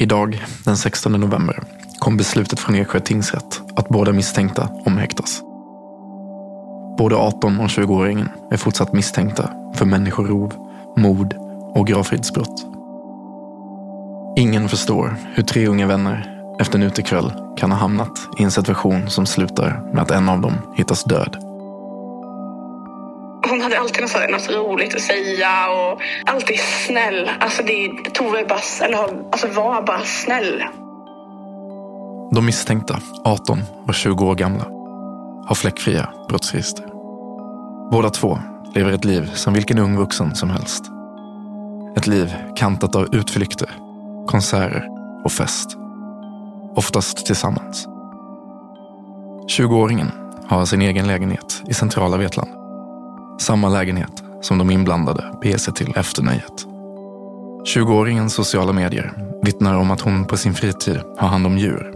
Idag, den 16 november, kom beslutet från Eksjö tingsrätt att båda misstänkta omhäktas. Både 18 och 20-åringen är fortsatt misstänkta för människorov, mord och gravfridsbrott. Ingen förstår hur tre unga vänner efter en utekväll kan ha hamnat i en situation som slutar med att en av dem hittas död. Hade alltid något, något roligt att säga och alltid snäll. Alltså det, Tove bara, eller, alltså var bara snäll. De misstänkta, 18 och 20 år gamla, har fläckfria brottsregister. Båda två lever ett liv som vilken ung vuxen som helst. Ett liv kantat av utflykter, konserter och fest. Oftast tillsammans. 20-åringen har sin egen lägenhet i centrala Vetlanda. Samma lägenhet som de inblandade beger sig till efter nöjet. 20-åringens sociala medier vittnar om att hon på sin fritid har hand om djur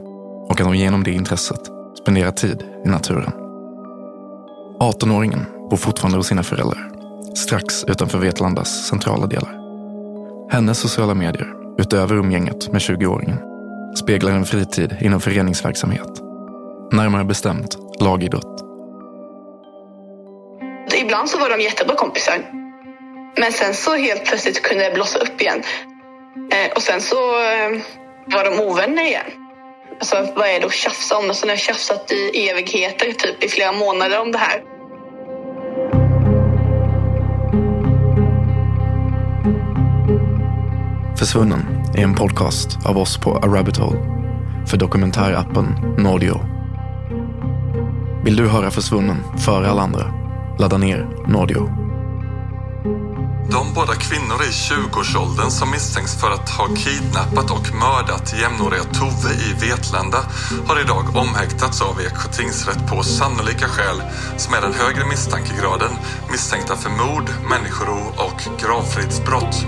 och att hon genom det intresset spenderar tid i naturen. 18-åringen bor fortfarande hos sina föräldrar, strax utanför Vetlandas centrala delar. Hennes sociala medier, utöver umgänget med 20-åringen, speglar en fritid inom föreningsverksamhet. Närmare bestämt lagidrott. Ibland så var de jättebra kompisar. Men sen så helt plötsligt kunde det blossa upp igen. Eh, och sen så eh, var de ovänner igen. Alltså vad är det att tjafsa om? Alltså, när jag tjafsat i evigheter, typ i flera månader om det här. Försvunnen är en podcast av oss på A Rabbit Hole för dokumentärappen Nordio. Vill du höra Försvunnen före alla andra? Ladda ner Nordio. De båda kvinnor i 20-årsåldern som misstänks för att ha kidnappat och mördat jämnåriga Tove i Vetlanda har idag omhäktats av Eksjö tingsrätt på sannolika skäl som är den högre misstankegraden misstänkta för mord, människorov och gravfridsbrott.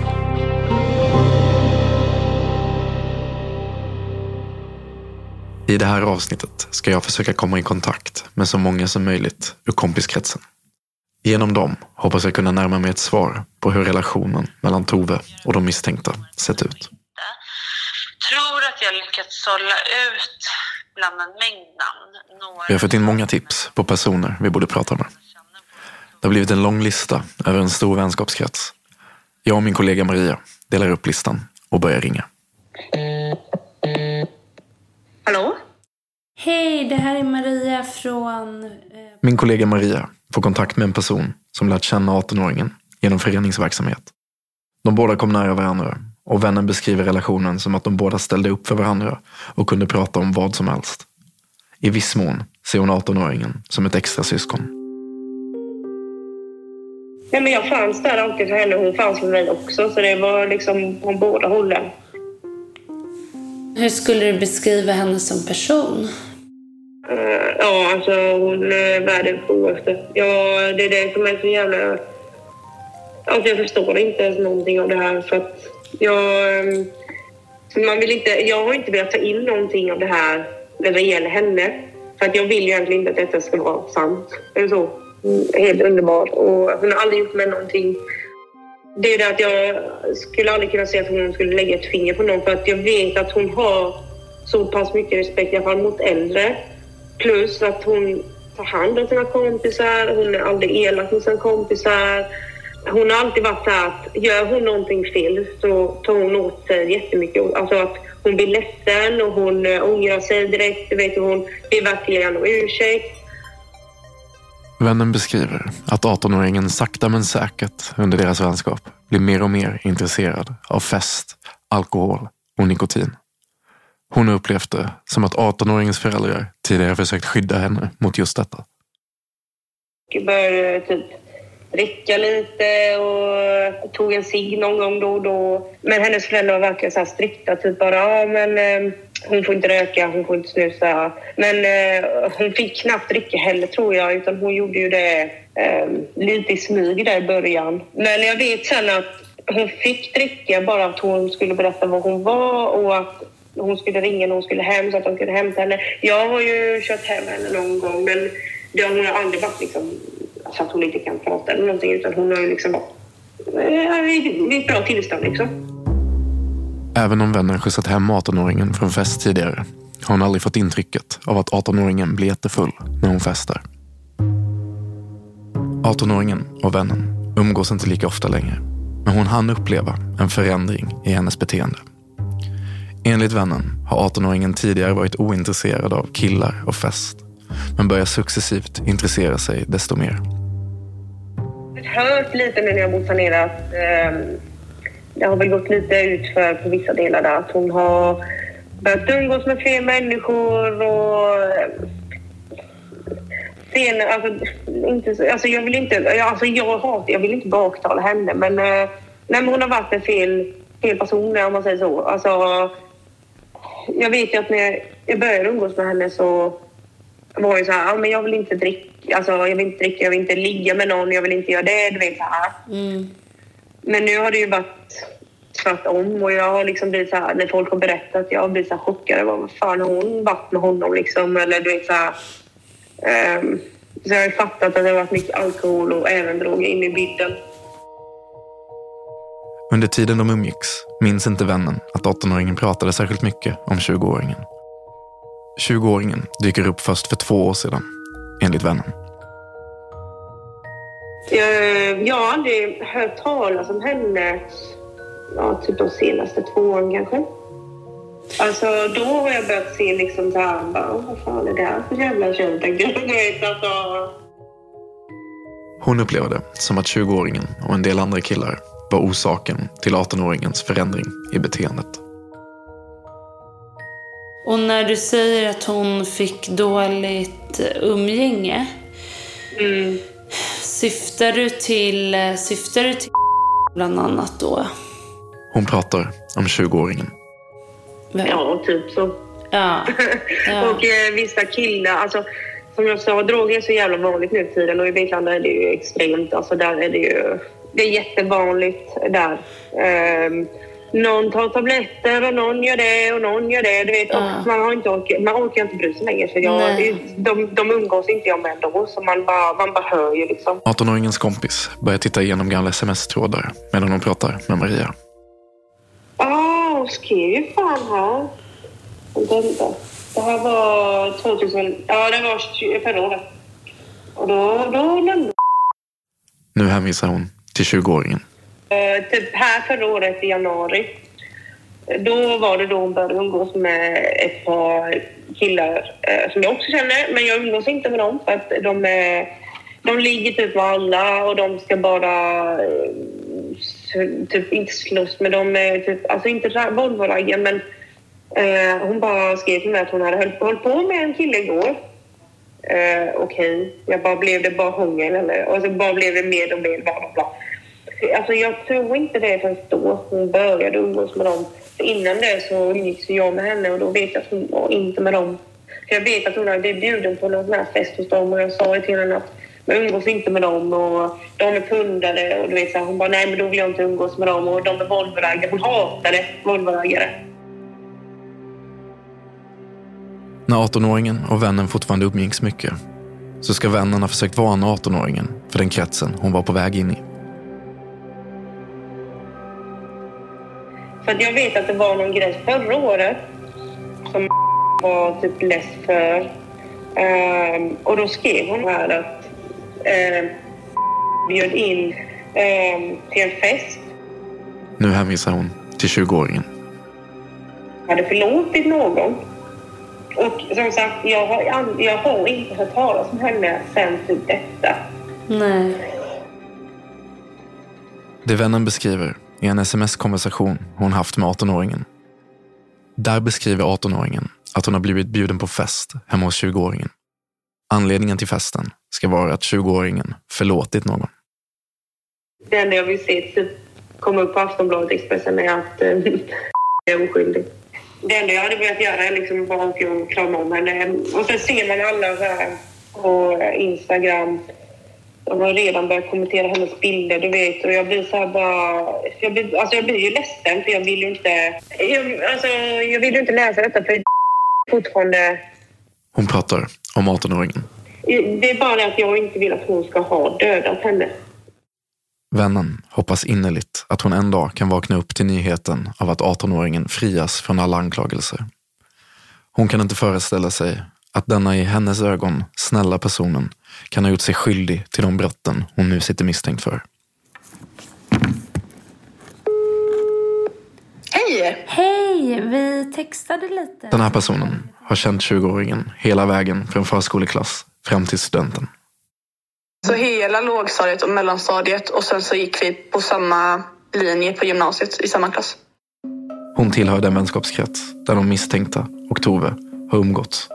I det här avsnittet ska jag försöka komma i kontakt med så många som möjligt ur kompiskretsen. Genom dem hoppas jag kunna närma mig ett svar på hur relationen mellan Tove och de misstänkta sett ut. tror att jag lyckats sålla ut bland en mängd namn. Några... Vi har fått in många tips på personer vi borde prata med. Det har blivit en lång lista över en stor vänskapskrets. Jag och min kollega Maria delar upp listan och börjar ringa. Hallå? Hej, det här är Maria från... Min kollega Maria får kontakt med en person som lärt känna 18-åringen genom föreningsverksamhet. De båda kom nära varandra och vännen beskriver relationen som att de båda ställde upp för varandra och kunde prata om vad som helst. I viss mån ser hon 18-åringen som ett extra syskon. Ja, men jag fanns där alltid för henne och hon fanns för mig också. Så det var liksom på båda hållen. hur skulle du beskriva henne som person? Uh, ja, alltså hon eh, är världens godaste. Ja, det är det som är så jävla... Alltså jag förstår inte ens någonting av det här för att jag... Ehm, man vill inte, jag har inte velat ta in någonting av det här när det gäller henne. För att jag vill ju egentligen inte att detta ska vara sant. Eller så. Mm, helt underbart. Och hon har aldrig gjort mig någonting. Det är det att jag skulle aldrig kunna säga att hon skulle lägga ett finger på någon för att jag vet att hon har så pass mycket respekt, i alla fall mot äldre. Plus att hon tar hand om sina kompisar, hon är aldrig elak mot sina kompisar. Hon har alltid varit så att gör hon någonting fel så tar hon åt sig jättemycket. Alltså att hon blir ledsen och hon eh, ångrar sig direkt. Du vet, hon ber verkligen om ursäkt. Vännen beskriver att 18-åringen sakta men säkert under deras vänskap blir mer och mer intresserad av fest, alkohol och nikotin. Hon har upplevt det som att 18-åringens föräldrar tidigare försökt skydda henne mot just detta. Jag började typ dricka lite och tog en cigg någon gång då och då. Men hennes föräldrar var verkligen så här strikta. Typ bara, ja men eh, hon får inte röka, hon får inte snusa. Men eh, hon fick knappt dricka heller tror jag. Utan hon gjorde ju det eh, lite i smyg där i början. Men jag vet sen att hon fick dricka bara att hon skulle berätta var hon var och att hon skulle ringa när hon skulle hem så att de kunde hämta henne. Jag har ju kört hem henne någon gång men det har hon har aldrig varit liksom, så att hon inte kan prata eller någonting utan hon har ju liksom varit i i ett bra tillstånd liksom. Även om vännen skjutsat hem 18-åringen från fest tidigare har hon aldrig fått intrycket av att 18-åringen blir jättefull när hon festar. 18-åringen och vännen umgås inte lika ofta längre men hon hann uppleva en förändring i hennes beteende. Enligt vännen har 18-åringen tidigare varit ointresserad av killar och fest men börjar successivt intressera sig desto mer. Jag har hört lite nu när jag bott här nere att eh, det har väl gått lite utför på vissa delar där att hon har börjat umgås med fler människor och eh, sen, alltså, inte, alltså jag vill inte, alltså jag hatar, jag vill inte baktala henne men, eh, nej, men hon har varit en fel, fel person om man säger så. Alltså, jag vet ju att när jag började umgås med henne så var det så här, ja, men jag vill inte dricka, alltså jag vill inte dricka, jag vill inte ligga med någon, jag vill inte göra det, du vet så här. Men nu har det ju varit tvärtom och jag har liksom blivit så här, när folk har berättat, jag har blivit så här chockad. Vad fan har hon varit med honom liksom? Eller du vet så här. ehm, så jag har ju fattat att det har varit mycket alkohol och även droger inne i bilden. Under tiden de umgicks minns inte vännen att 18-åringen pratade särskilt mycket om 20-åringen. 20-åringen dyker upp först för två år sedan, enligt vännen. Jag har aldrig hört talas om henne ja, typ de senaste två åren kanske. Alltså då har jag börjat se liksom så här, bara, vad fan är det här för jävla tjej? Du vet, alltså. Hon upplever det som att 20-åringen och en del andra killar var orsaken till 18-åringens förändring i beteendet. Och när du säger att hon fick dåligt umgänge, Mm. syftar du till, syftar du till bland annat då? Hon pratar om 20-åringen. Ja, typ så. Ja. ja. Och eh, vissa killar, alltså som jag sa, droger är så jävla vanligt nu tiden och i Vetlanda är det ju extremt. Alltså där är det ju, det är jättevanligt där. Ehm, någon tar tabletter och någon gör det och någon gör det. Du vet, Ja. och man, har inte orkat, man orkar inte bry sig längre för jag, Nej. de, de umgås inte jag med då så man bara, man bara hör ju liksom. 18-åringens kompis börjar titta igenom gamla sms-trådar medan hon pratar med Maria. Ja, hon skrev ju fan här. Vänta. Det här var 2000, ja det var förra året. Och då, då lämnade Nu hänvisar hon till 20-åringen. Eh, typ här förra året i januari. Då var det då hon började umgås med ett par killar eh, som jag också känner, men jag umgås inte med dem för att de, är, de ligger typ med alla och de ska bara eh, typ inte slåss med dem. typ, alltså inte Volvo-raggar men eh, hon bara skrev till mig att hon hade hållit, hållit på med en kille igår. Eh, Okej, jag bara blev det bara hunger eller och så bara blev det mer och mer bla bla bla. Alltså jag tror inte det förrän då hon började umgås med dem. För innan det så umgicks jag med henne och då vet jag att hon var inte med dem. För jag vet att hon hade blivit bjuden på någon sån här fest hos dem och jag sa till henne att man umgås inte med dem och de är pundare och du vet så här, hon bara nej men då vill jag inte umgås med dem och de är Volvoraggare. Hon hatade Volvoraggare. När 18-åringen och vännen fortfarande umgicks mycket så ska vännen ha försökt varna 18-åringen för den kretsen hon var på väg in i. För att jag vet att det var någon grej förra året som var typ less för. Ehm, och då skrev hon här att um, bjöd in ehm, till en fest. Nu hänvisar hon till 20-åringen. hade förlåtit någon. Och som sagt, jag har, jag har inte hört talas om henne sen typ detta. Nej. Det vännen beskriver i en sms-konversation hon haft med 18-åringen. Där beskriver 18-åringen att hon har blivit bjuden på fest hemma hos 20-åringen. Anledningen till festen ska vara att 20-åringen förlåtit någon. Det enda jag vill se typ, komma upp på Aftonbladet Expressen är att äh, jag är oskyldig. Det enda jag hade velat göra är liksom bara åka och krama om henne. Och sen ser man alla så här på Instagram. De har redan börjat kommentera hennes bilder, du vet. Och jag blir så här bara... Jag blir, alltså jag blir ju ledsen för jag vill ju inte... Jag, alltså, jag vill ju inte läsa detta för fortfarande... Hon pratar om 18-åringen. Det är bara det att jag inte vill att hon ska ha dödat henne. Vännen hoppas innerligt att hon en dag kan vakna upp till nyheten av att 18-åringen frias från alla anklagelser. Hon kan inte föreställa sig att denna i hennes ögon snälla personen kan ha gjort sig skyldig till de brotten hon nu sitter misstänkt för. Hej! Hej, vi textade lite. Den här personen har känt 20-åringen hela vägen från förskoleklass fram till studenten. Så hela lågstadiet och mellanstadiet och sen så gick vi på samma linje på gymnasiet i samma klass. Hon tillhör den vänskapskrets där de misstänkta och Tove har umgåtts.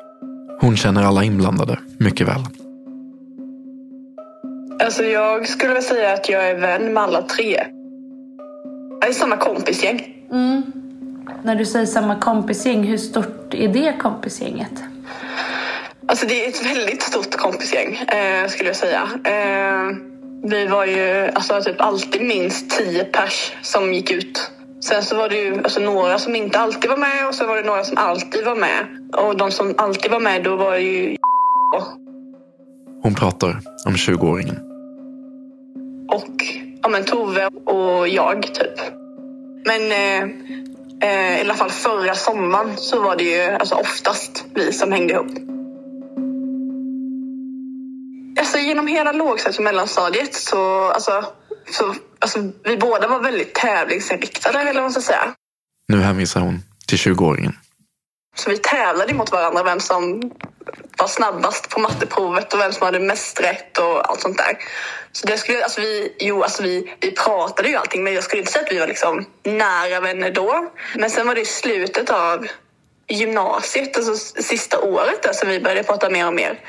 Hon känner alla inblandade mycket väl. Alltså jag skulle väl säga att jag är vän med alla tre. Jag är samma kompisgäng. Mm. När du säger samma kompisgäng, hur stort är det kompisgänget? Alltså det är ett väldigt stort kompisgäng eh, skulle jag säga. Eh, vi var ju alltså, typ alltid minst tio pers som gick ut. Sen så var det ju alltså, några som inte alltid var med och så var det några som alltid var med. Och de som alltid var med då var ju Hon pratar om 20-åringen och ja, men Tove och jag typ. Men eh, eh, i alla fall förra sommaren så var det ju alltså, oftast vi som hängde ihop. Alltså genom hela lågstadiet och mellanstadiet så, alltså, så alltså, vi båda var väldigt tävlingsinriktade eller vad man ska säga. Nu hänvisar hon till 20-åringen. Så vi tävlade mot varandra vem som var snabbast på matteprovet och vem som hade mest rätt och allt sånt där. Så det skulle, alltså vi, jo, alltså vi, vi pratade ju allting men jag skulle inte säga att vi var liksom nära vänner då. Men sen var det i slutet av gymnasiet, alltså sista året där som vi började prata mer och mer.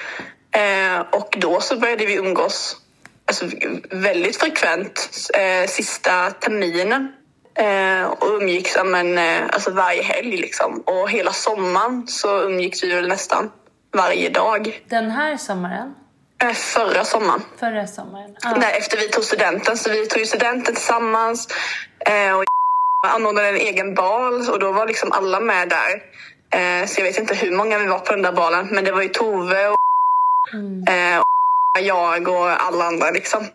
Eh, och då så började vi umgås alltså, väldigt frekvent eh, sista terminen. Eh, och umgicks men, eh, alltså varje helg liksom. Och hela sommaren så umgicks vi väl nästan varje dag. Den här sommaren? Eh, förra sommaren. Förra sommaren? Ah. Nej, efter vi tog studenten. Så vi tog ju studenten tillsammans. Eh, och anordnade en egen bal och då var liksom alla med där. Eh, så jag vet inte hur många vi var på den där balen. Men det var ju Tove och, eh, och jag och alla andra liksom.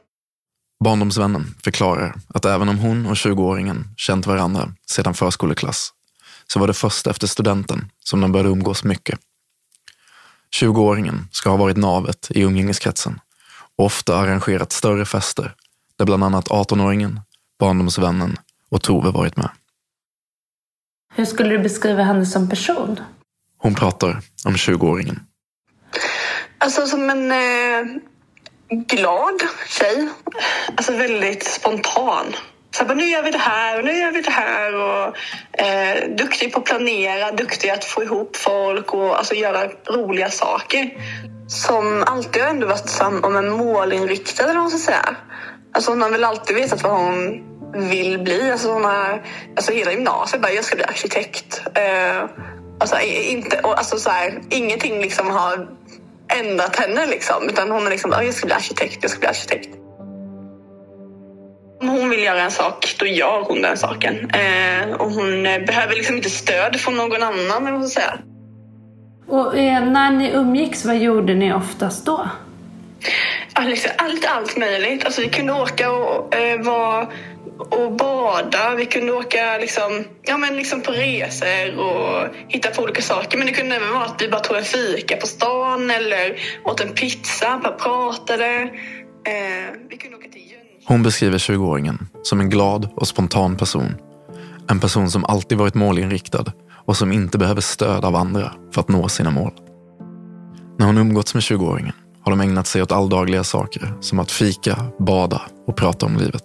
Barndomsvännen förklarar att även om hon och 20-åringen känt varandra sedan förskoleklass så var det först efter studenten som de började umgås mycket. 20-åringen ska ha varit navet i umgängeskretsen och ofta arrangerat större fester där bland annat 18-åringen, barndomsvännen och Tove varit med. Hur skulle du beskriva henne som person? Hon pratar om 20-åringen. Alltså som en eh, glad tjej. Alltså väldigt spontan. Så bara, nu gör vi det här och nu gör vi det här. Och, eh, duktig på att planera, duktig att få ihop folk och alltså, göra roliga saker. Som alltid har ändå varit sam- om en målinriktad eller vad man ska säga. Alltså hon har väl alltid vetat vad hon vill bli. Alltså hon har, alltså hela gymnasiet bara, jag ska bli arkitekt. Eh, alltså, inte, och, alltså, så här, ingenting liksom har ändrat henne liksom. Utan hon är liksom, "Ja, jag ska bli arkitekt, jag ska bli arkitekt. Om hon vill göra en sak, då gör hon den saken. Eh, och hon eh, behöver liksom inte stöd från någon annan, eller vad säga. Och eh, när ni umgicks, vad gjorde ni oftast då? Liksom, allt, allt möjligt. Alltså, vi kunde åka och, eh, vara, och bada. Vi kunde åka liksom, ja, men liksom på resor och hitta på olika saker. Men det kunde även vara att vi bara tog en fika på stan eller åt en pizza, bara pratade. Eh, vi kunde åka till Hon beskriver 20-åringen som en glad och spontan person. En person som alltid varit målinriktad och som inte behöver stöd av andra för att nå sina mål. När hon umgåtts med 20-åringen har de ägnat sig åt alldagliga saker som att fika, bada och prata om livet.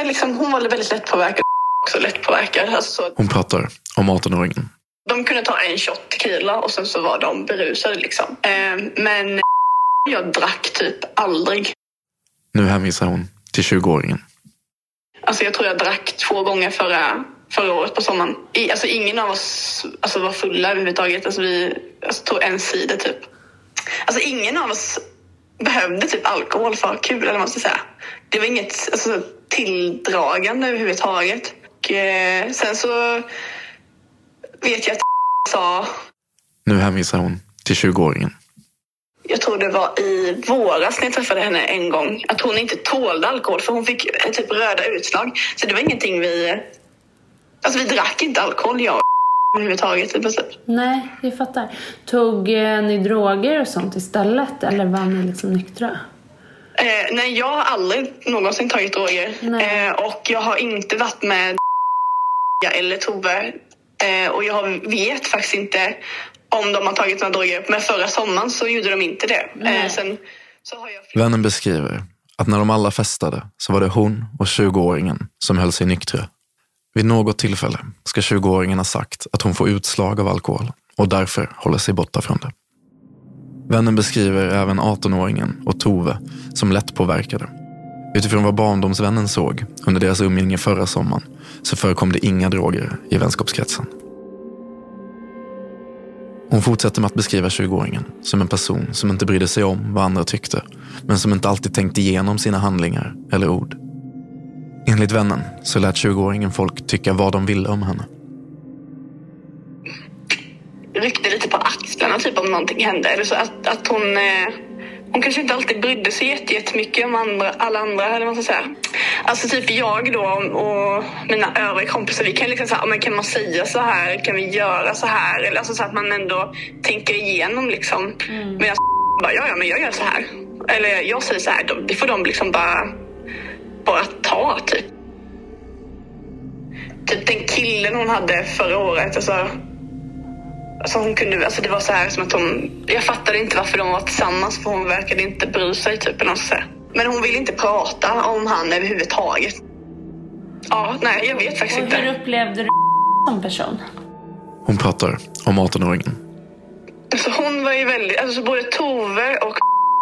Kunde liksom, hon var väldigt lättpåverkad också lättpåverkad. Alltså, Hon pratar om 18-åringen. de kunde ta en shot tequila och sen så var de berusade liksom. Eh, men jag drack typ aldrig. Nu hänvisar hon till 20-åringen. Alltså jag tror jag drack två gånger förra, förra året på sommaren. I, alltså ingen av oss alltså, var fulla överhuvudtaget. Alltså vi alltså, tog en sida typ. Alltså ingen av oss behövde typ alkohol för att ha kul eller vad man ska säga. Det var inget alltså, tilldragande överhuvudtaget. Och, eh, sen så vet jag att sa, Nu hänvisar hon till 20-åringen. jag tror det var i våras när jag träffade henne en gång, att hon inte tålde alkohol för hon fick typ röda utslag. Så det var ingenting vi... Alltså vi drack inte alkohol jag överhuvudtaget i princip. Nej, jag fattar. Tog eh, ni droger och sånt istället eller var ni liksom nyktra? Eh, nej, jag har aldrig någonsin tagit droger. Eh, och jag har inte varit med eller Tove. Eh, och jag vet faktiskt inte om de har tagit några droger. Men förra sommaren så gjorde de inte det. Eh, sen, Vännen beskriver att när de alla festade så var det hon och 20-åringen som höll sig nyktra. Vid något tillfälle ska 20-åringen ha sagt att hon får utslag av alkohol och därför håller sig borta från det. Vännen beskriver även 18-åringen och Tove som lättpåverkade. Utifrån vad barndomsvännen såg under deras umgänge förra sommaren så förekom det inga droger i vänskapskretsen. Hon fortsätter med att beskriva 20-åringen som en person som inte brydde sig om vad andra tyckte, men som inte alltid tänkte igenom sina handlingar eller ord. Enligt vännen så lät 20-åringen folk tycka vad de ville om henne. ryckte lite på axlarna typ om någonting hände. Eller så att, att hon, eh, hon kanske inte alltid brydde sig jätte- jättemycket om andra, alla andra. Eller vad man ska säga. Alltså typ jag då och mina övriga kompisar, vi kan liksom säga, men kan man säga så här? Kan vi göra så här? Eller alltså så att man ändå tänker igenom liksom. Medan bara, ja, ja, men jag gör så här. Eller jag säger så här. De- Det får de liksom bara, bara ta typ. Typ den killen hon hade förra året, alltså Alltså hon kunde, alltså det var så här som att hon... Jag fattade inte varför de var tillsammans för hon verkade inte bry sig typ eller så. Men hon ville inte prata om han överhuvudtaget. Ja, nej jag vet faktiskt Och inte. hur upplevde du som person? Hon pratar om 18-åringen. Alltså hon var ju väldigt, alltså både Tove och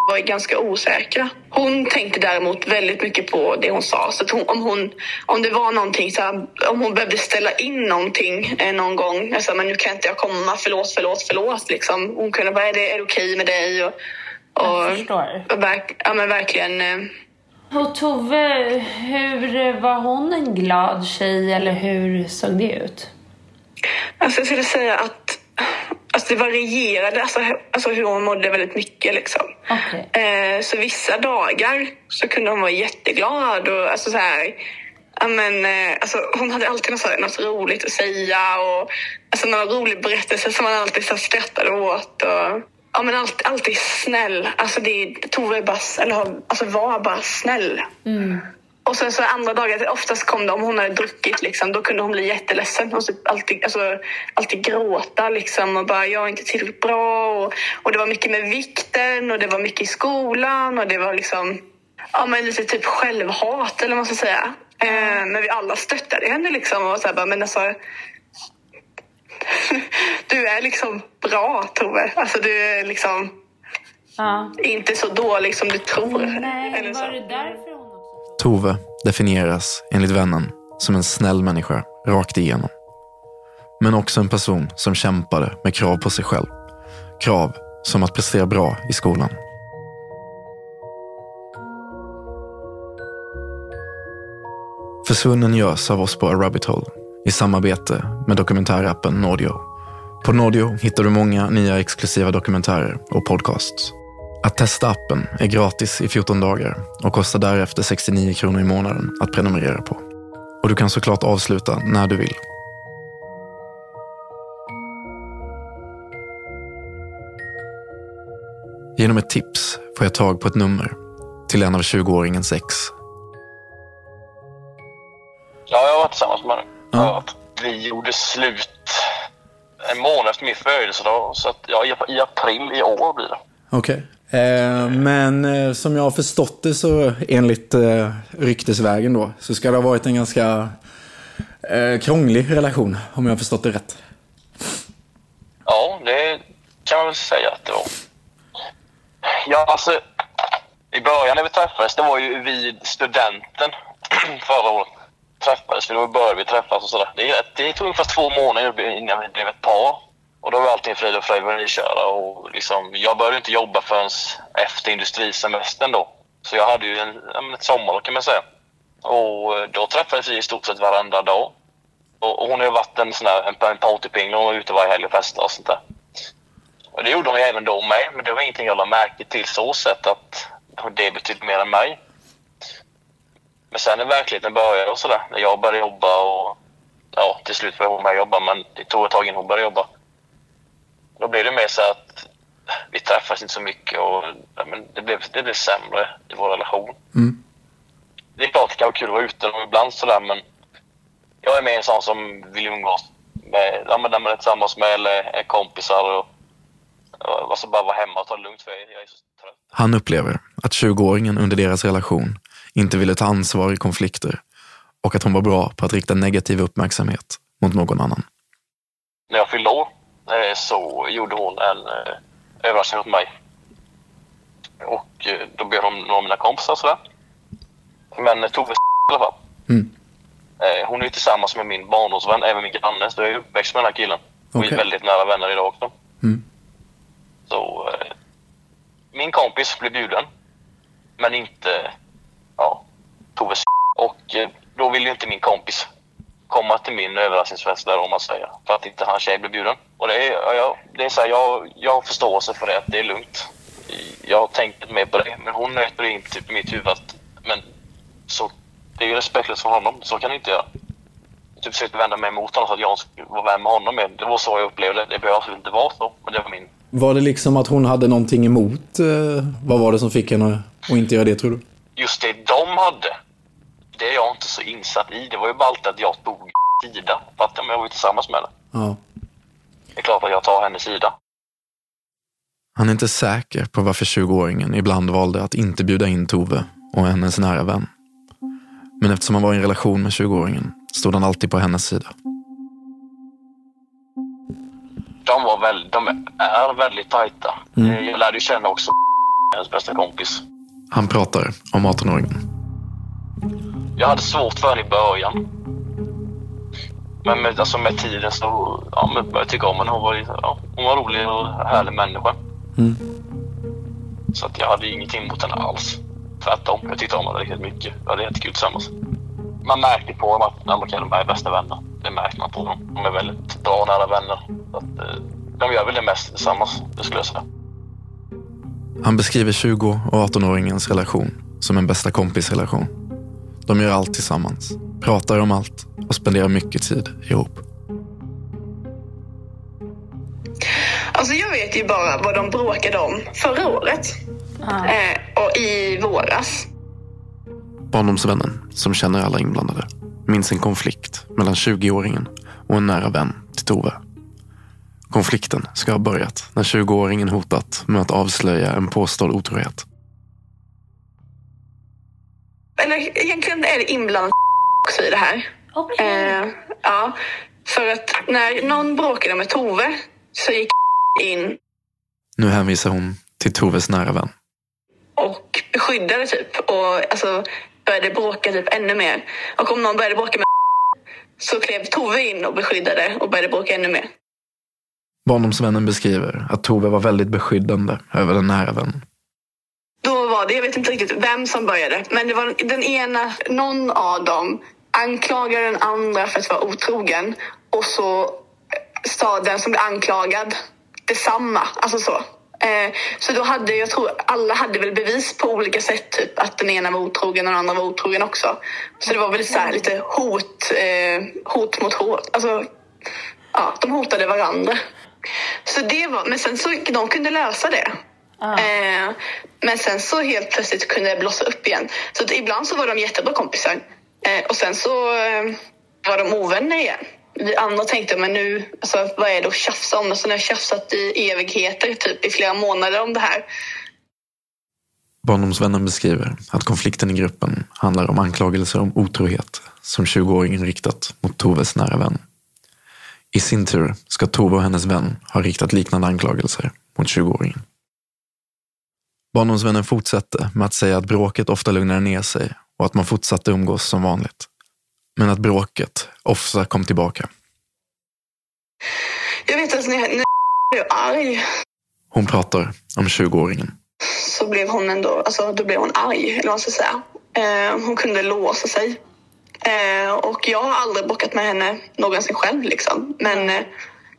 var ganska osäkra. Hon tänkte däremot väldigt mycket på det hon sa. Så hon, om, hon, om det var någonting, så här, om hon behövde ställa in någonting eh, någon gång. Alltså, men nu kan inte jag komma, förlåt, förlåt, förlåt. Liksom. Hon kunde bara, är det, är det okej med dig? Och, och. Och verk, ja, men verkligen. eh, Och Tove, hur var hon en glad tjej eller hur såg det ut? Alltså jag skulle säga att det varierade alltså, alltså hur hon mådde väldigt mycket. Liksom. Eh, så vissa dagar så kunde hon vara jätteglad. Och, alltså, så här, men, eh, alltså, hon hade alltid något, något roligt att säga. Och, alltså, någon rolig berättelse som man alltid så här, skrattade åt. Och, ja, men alltid, alltid snäll. Alltså, det, Tove bara, eller, alltså, var bara snäll. Och sen så andra dagar, oftast kom det om hon hade druckit, liksom, då kunde hon bli jätteledsen. Hon typ alltid, alltså, alltid gråta liksom, och bara jag är inte tillräckligt bra. Och, och det var mycket med vikten och det var mycket i skolan och det var liksom ja, men lite typ självhat eller vad man ska säga. Eh, men vi alla stöttade henne liksom och så här, bara, men alltså du är liksom bra Tove. Alltså du är liksom Ja. inte så dålig som du tror. Nej, Eller så. Tove definieras enligt vännen som en snäll människa rakt igenom. Men också en person som kämpade med krav på sig själv. Krav som att prestera bra i skolan. Försvunnen görs av oss på A Rabbit Hole i samarbete med dokumentärappen Nordio. På Nordio hittar du många nya exklusiva dokumentärer och podcasts. Att testa appen är gratis i 14 dagar och kostar därefter 69 kronor i månaden att prenumerera på. Och du kan såklart avsluta när du vill. Genom ett tips får jag tag på ett nummer till en av 20-åringens ex. Ja, jag var tillsammans med henne. Ja. Vi gjorde slut en månad efter min födelsedag. Så att, ja, i- april i år blir det. Okej. Eh, men eh, som jag har förstått det så enligt eh, ryktesvägen då så ska det ha varit en ganska krånglig relation om jag har förstått det rätt. Ja, det kan man väl säga att det var. Ja, alltså. I början när vi träffades, det var ju vid studenten förra året. Träffades vi, då började vi träffas och sådär. Det, det tog ungefär två månader innan vi blev ett par. Och då var allting frid och fröjd, med var och liksom, jag började inte jobba förrän efter industrisemestern då. Så jag hade ju en, ett sommarlov kan man säga. Och eh, då träffades vi i stort sett varenda dag. Och, och hon har ju varit en sån där en, en partypingla, hon var ute varje helg och festade och sånt där. Och det gjorde hon ju även då med, men det var ingenting jag lade märke till så sätt att det betydde mer än mig. Men sen när verkligheten började och sådär, när jag började jobba och ja, till slut började hon med jobba, men det tog ett tag innan hon började jobba. Då blev det mer så att vi träffades inte så mycket och ja, men det, blev, det blev sämre i vår relation. Mm. Det är klart det kan vara kul att vara ute och ibland sådär, men jag är mer en sån som vill umgås med, ja, men när man är tillsammans med eller är kompisar och, och alltså bara vara hemma och ta det lugnt för jag är så trött. Han upplever att 20-åringen under deras relation inte ville ta ansvar i konflikter och att hon var bra på att rikta negativ uppmärksamhet mot någon annan. När jag fyllde år så gjorde hon en eh, överraskning åt mig. Och eh, då bjöd hon några av mina kompisar och sådär. Men eh, Tove i alla fall. Mm. Eh, hon är ju tillsammans med min barndomsvän, även min granne, så jag är uppväxt med den här killen. Och vi är väldigt nära vänner idag också. Mm. Så eh, min kompis blev bjuden, men inte ja, Toves Och eh, då ville ju inte min kompis komma till min överraskningsfest där om man säger. För att inte hans tjej blev bjuden. Och det är, ja, jag, det är så här, jag, jag har förståelse för det, att det är lugnt. Jag har tänkt mer på det, men hon nöter in typ i mitt huvud att men så, det är ju respektlöst för honom, så kan jag inte göra. Jag typ försökte vända mig mot honom så att jag skulle vara vän med honom. Men Det var så jag upplevde det. Det behöver absolut inte vara så, men det var min Var det liksom att hon hade någonting emot? Eh, vad var det som fick henne att inte göra det tror du? just det de hade, det är jag inte så insatt i. Det var ju bara alltid att jag tog sida. För att jag var ju tillsammans med henne. Ja. Det är klart att jag tar hennes sida. Han är inte säker på varför 20-åringen ibland valde att inte bjuda in Tove och hennes nära vän. Men eftersom han var i en relation med 20-åringen stod han alltid på hennes sida. De, var väl, de är väldigt tajta. Mm. Jag lärde ju känna också hennes bästa kompis. Han pratar om 18-åringen. Jag hade svårt för henne i början. Men med, alltså med tiden så ja, men började jag tycka om henne. Hon var, ja, hon var rolig och härlig människa. Mm. Så att jag hade ingenting emot henne alls. Tvärtom, jag tyckte om henne riktigt mycket. Vi hade jättekul tillsammans. Man märkte på dem att okej, de är bästa vänner. Det märker man på dem. De är väldigt bra nära vänner. Att, eh, de gör väl det mest tillsammans, det skulle jag säga. Han beskriver 20 och 18-åringens relation som en bästa kompis-relation. De gör allt tillsammans, pratar om allt och spenderar mycket tid ihop. Alltså jag vet ju bara vad de bråkade om förra året. Eh, och i våras. Barndomsvännen, som känner alla inblandade, minns en konflikt mellan 20-åringen och en nära vän till Tove. Konflikten ska ha börjat när 20-åringen hotat med att avslöja en påstådd otrohet. Eller egentligen är det inblandat också i det här. Okay. Eh, ja, för att när någon bråkade med Tove så gick in Nu hänvisar hon till Toves nära vän. och beskyddade typ och alltså började bråka typ ännu mer. Och om någon började bråka med så klev Tove in och beskyddade och började bråka ännu mer. Barndomsvännen beskriver att Tove var väldigt beskyddande över den nära vännen. Var det, jag vet inte riktigt vem som började, men det var den ena, någon av dem anklagade den andra för att vara otrogen och så eh, sa den som blev anklagad detsamma. Alltså så. Eh, så då hade, jag tror alla hade väl bevis på olika sätt, typ att den ena var otrogen och den andra var otrogen också. Så det var väl så här, lite hot, eh, hot mot hot. Alltså, ja, de hotade varandra. Så det var, men sen så, de kunde lösa det. Eh, men sen så helt plötsligt kunde det blossa upp igen. Så att ibland så var de jättebra kompisar. Eh, och sen så eh, var de ovänner igen. Vi andra tänkte, men nu, alltså, vad är det att tjafsa om? Alltså, nu har jag tjafsat i evigheter, typ i flera månader om det här. Barndomsvännen beskriver att konflikten i gruppen handlar om anklagelser om otrohet som 20-åringen riktat mot Toves nära vän. I sin tur ska Tove och hennes vän ha riktat liknande anklagelser mot 20-åringen. Barndomsvännen fortsätter med att säga att bråket ofta lugnade ner sig och att man fortsatte umgås som vanligt. Men att bråket ofta kom tillbaka. Jag vet att när när blev arg Hon pratar om 20-åringen. så blev hon ändå, alltså då blev hon arg, eller vad man ska säga. Eh, hon kunde låsa sig. Eh, och jag har aldrig bråkat med henne någonsin själv liksom. Men, eh,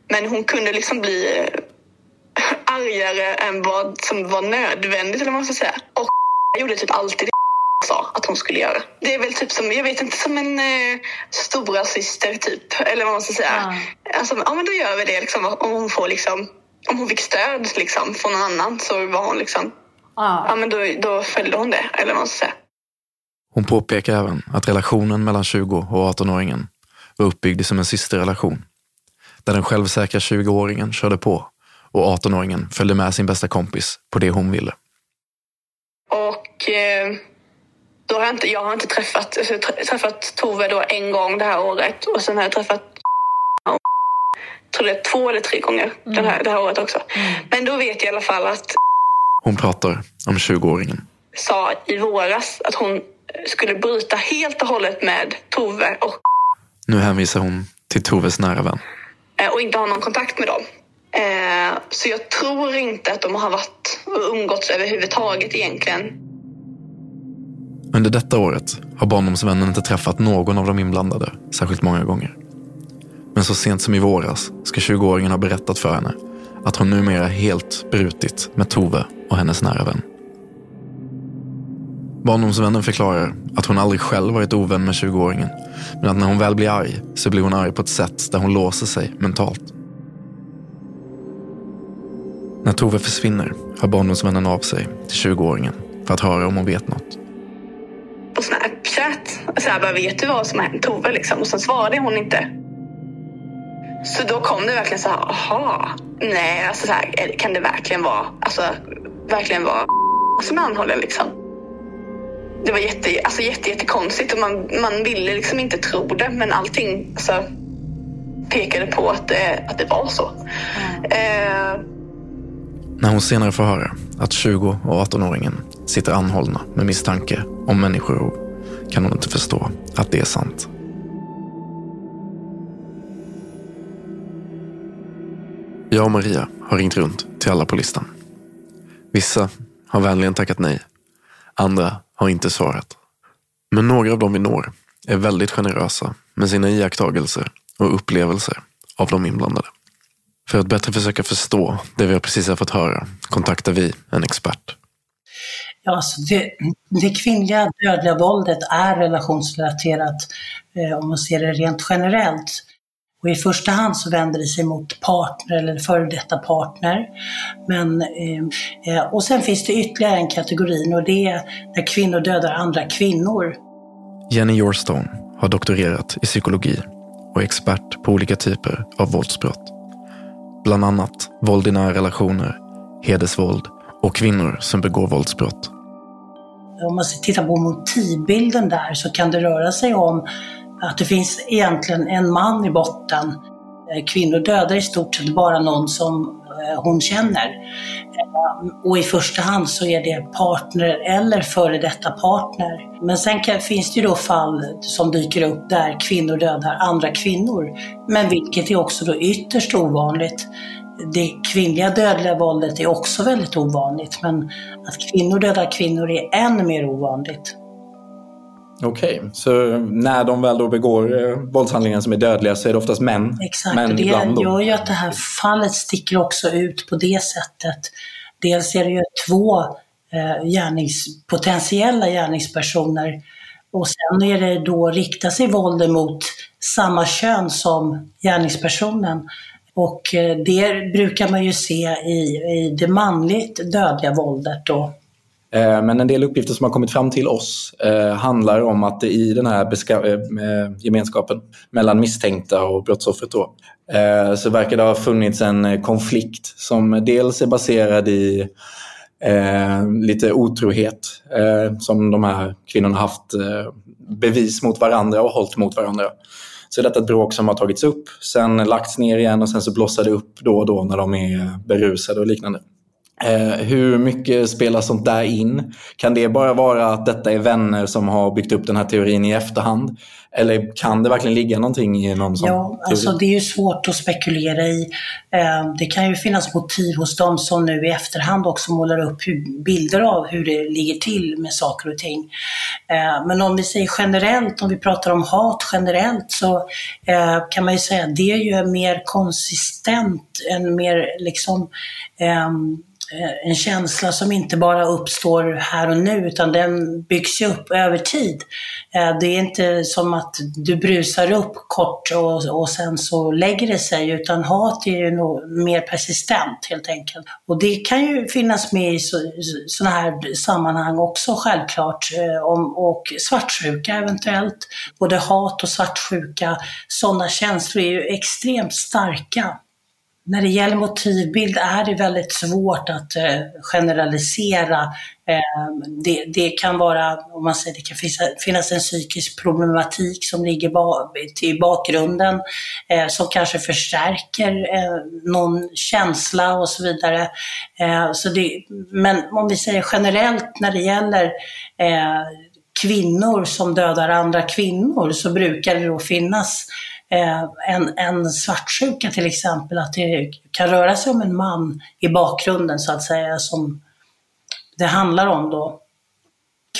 men hon kunde liksom bli argare än vad som var nödvändigt, eller vad man ska säga. Och jag gjorde typ alltid det sa att hon skulle göra. Det är väl typ som, jag vet inte, som en eh, stora syster typ, eller vad man ska säga. Alltså, ja men då gör vi det liksom, om hon får liksom, om hon fick stöd liksom från någon annan så var hon liksom, ja men då, då följde hon det, eller vad man ska säga. Hon påpekar även att relationen mellan 20 och 18-åringen var uppbyggd som en systerrelation. Där den självsäkra 20-åringen körde på och 18-åringen följde med sin bästa kompis på det hon ville. Och eh, då har jag inte, jag har inte träffat, alltså, jag har träffat Tove då en gång det här året och sen har jag träffat tror det är två eller tre gånger den här, det här året också. Men då vet jag i alla fall att Hon pratar om 20-åringen. sa i våras att hon skulle bryta helt och hållet med Tove och, Nu hänvisar hon till Toves nära vän. eh, och inte ha någon kontakt med dem. Eh, så jag tror inte att de har varit och umgåtts överhuvudtaget egentligen. Under detta året har barndomsvännen inte träffat någon av de inblandade särskilt många gånger. Men så sent som i våras ska 20-åringen ha berättat för henne att hon numera helt brutit med Tove och hennes nära vän. Barndomsvännen förklarar att hon aldrig själv varit ovän med 20-åringen, men att när hon väl blir arg så blir hon arg på ett sätt där hon låser sig mentalt. När Tove försvinner hör barndomsvännen av sig till 20-åringen för att höra om hon vet något. på Snapchat. Så här, bara, vet du vad som har hänt Tove? Liksom. Och sen svarade hon inte. Så då kom det verkligen så här, aha, nej, alltså så här, kan det verkligen vara, alltså verkligen vara som är anhållen liksom? Det var jätte, alltså jätte, jättekonstigt och man, man ville liksom inte tro det, men allting alltså, pekade på att det, att det var så. Eh, när hon senare får höra att 20 och 18-åringen sitter anhållna med misstanke om människorov kan hon inte förstå att det är sant. Jag och Maria har ringt runt till alla på listan. Vissa har vänligen tackat nej. Andra har inte svarat. Men några av dem vi når är väldigt generösa med sina iakttagelser och upplevelser av de inblandade. För att bättre försöka förstå det vi precis har fått höra kontaktar vi en expert. Ja, alltså det, det kvinnliga dödliga våldet är relationsrelaterat eh, om man ser det rent generellt. Och i första hand så vänder det sig mot partner eller före detta partner. Men, eh, och sen finns det ytterligare en kategori och det är när kvinnor dödar andra kvinnor. Jenny Yorstone har doktorerat i psykologi och är expert på olika typer av våldsbrott. Bland annat våld i nära relationer, hedersvåld och kvinnor som begår våldsbrott. Om man tittar på motivbilden där så kan det röra sig om att det finns egentligen en man i botten. Eh, kvinnor dödar i stort sett bara någon som hon känner. Eh, och i första hand så är det partner eller före detta partner. Men sen kan, finns det ju då fall som dyker upp där kvinnor dödar andra kvinnor. Men vilket är också då ytterst ovanligt. Det kvinnliga dödliga våldet är också väldigt ovanligt men att kvinnor dödar kvinnor är än mer ovanligt. Okej, okay. så när de väl då begår eh, våldshandlingar som är dödliga så är det oftast män? Exakt, män och det gör ju att det här fallet sticker också ut på det sättet. Dels är det ju två eh, gärnings, potentiella gärningspersoner och sen är det då riktar sig våldet mot samma kön som gärningspersonen. Och eh, det brukar man ju se i, i det manligt dödliga våldet då. Eh, men en del uppgifter som har kommit fram till oss eh, handlar om att det i den här eh, gemenskapen mellan misstänkta och brottsoffret då, så verkar det ha funnits en konflikt som dels är baserad i lite otrohet som de här kvinnorna haft bevis mot varandra och hållit mot varandra. Så detta är ett bråk som har tagits upp, sen lagts ner igen och sen så blossar det upp då och då när de är berusade och liknande. Eh, hur mycket spelar sånt där in? Kan det bara vara att detta är vänner som har byggt upp den här teorin i efterhand? Eller kan det verkligen ligga någonting i någon sån Ja, alltså det är ju svårt att spekulera i. Eh, det kan ju finnas motiv hos dem som nu i efterhand också målar upp bilder av hur det ligger till med saker och ting. Eh, men om vi säger generellt, om vi pratar om hat generellt, så kan man ju säga att det är ju mer konsistent, en mer liksom ehm, Eh, Eh, en känsla som inte bara uppstår här och nu utan den byggs ju upp över tid. Eh, det är inte som att du brusar upp kort och, och sen så lägger det sig utan hat är ju nog mer persistent helt enkelt. Och det kan ju finnas med i sådana här sammanhang också självklart. Eh, om, och svartsjuka eventuellt. Både hat och svartsjuka, sådana känslor är ju extremt starka. När det gäller motivbild är det väldigt svårt att eh, generalisera. Ehm, det, det, kan vara, om man säger, det kan finnas en psykisk problematik som ligger i bakgrunden eh, som kanske förstärker eh, någon känsla och så vidare. Så det, men om vi säger generellt när det gäller kvinnor som dödar andra kvinnor så brukar det då finnas Eh, en, en svartsjuka till exempel, att det kan röra sig om en man i bakgrunden så att säga som det handlar om då.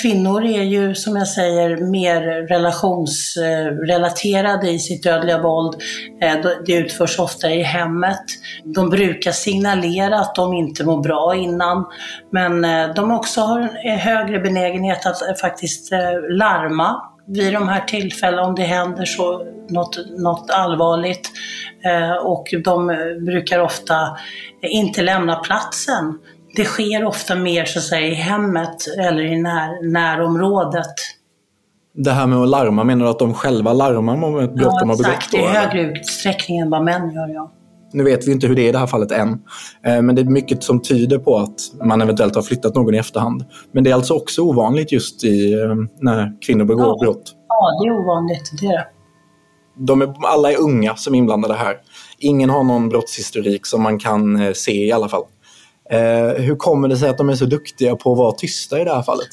Kvinnor är ju, som jag säger, mer relationsrelaterade i sitt dödliga våld. Eh, det utförs ofta i hemmet. De brukar signalera att de inte mår bra innan, men eh, de också har en högre benägenhet att eh, faktiskt larma vid de här tillfällena om det händer så något, något allvarligt. Eh, och de brukar ofta inte lämna platsen. Det sker ofta mer så att säga, i hemmet eller i när, närområdet. Det här med att larma, menar du att de själva larmar om ett brott ja, de har begått? Exakt, i högre utsträckning än vad män gör, ja. Nu vet vi inte hur det är i det här fallet än. Eh, men det är mycket som tyder på att man eventuellt har flyttat någon i efterhand. Men det är alltså också ovanligt just i, eh, när kvinnor begår ja. brott? Ja, det är ovanligt. Det är det. De är, alla är unga som är inblandade här. Ingen har någon brottshistorik som man kan eh, se i alla fall. Eh, hur kommer det sig att de är så duktiga på att vara tysta i det här fallet?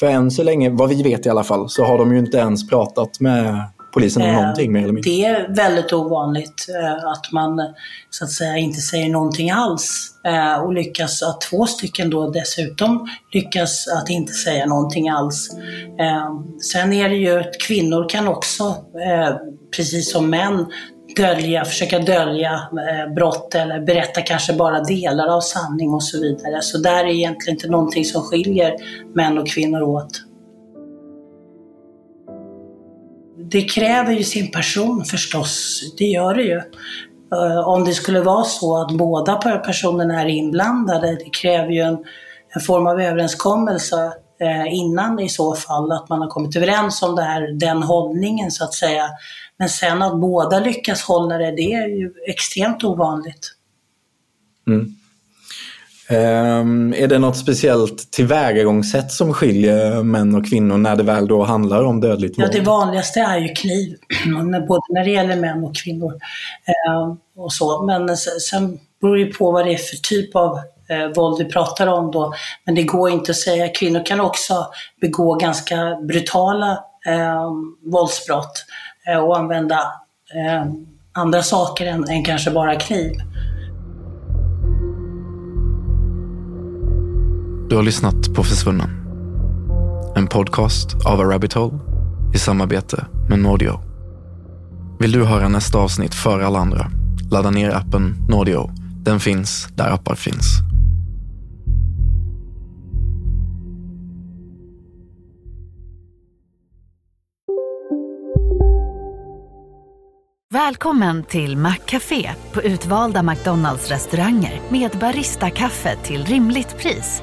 För än så länge, vad vi vet i alla fall, så har de ju inte ens pratat med polisen om eh, någonting mer eller mindre. Det är väldigt ovanligt eh, att man så att säga inte säger någonting alls eh, och lyckas att två stycken då dessutom lyckas att inte säga någonting alls. Sen är det ju att kvinnor kan också, precis som män, dölja, försöka dölja brott eller berätta kanske bara delar av sanning och så vidare. Så där är egentligen inte någonting som skiljer män och kvinnor åt det kräver ju sin person förstås, det gör det ju. Eh, om det skulle vara så att båda personerna är inblandade, det kräver ju en, en form av överenskommelse eh, innan i så fall, att man har kommit överens om det här, den hållningen så att säga. Men sen att båda lyckas hålla det, det är ju extremt ovanligt. Mm. Um, är det något speciellt tillvägagångssätt som skiljer män och kvinnor när det väl då handlar om dödligt våld? Ja, det vanligaste är ju kniv, både när det gäller män och kvinnor. Um, och så. Men sen beror det på vad det är för typ av eh, våld vi pratar om då. Men det går inte att säga, kvinnor kan också begå ganska brutala eh, våldsbrott eh, och använda eh, andra saker än, än kanske bara kniv. Du har lyssnat på Försvunnen. En podcast av A Rabbit Hole i samarbete med Nordio. Vill du höra nästa avsnitt före alla andra? Ladda ner appen Nordio. Den finns där appar finns. Välkommen till Maccafé på utvalda McDonalds restauranger med Baristakaffe till rimligt pris.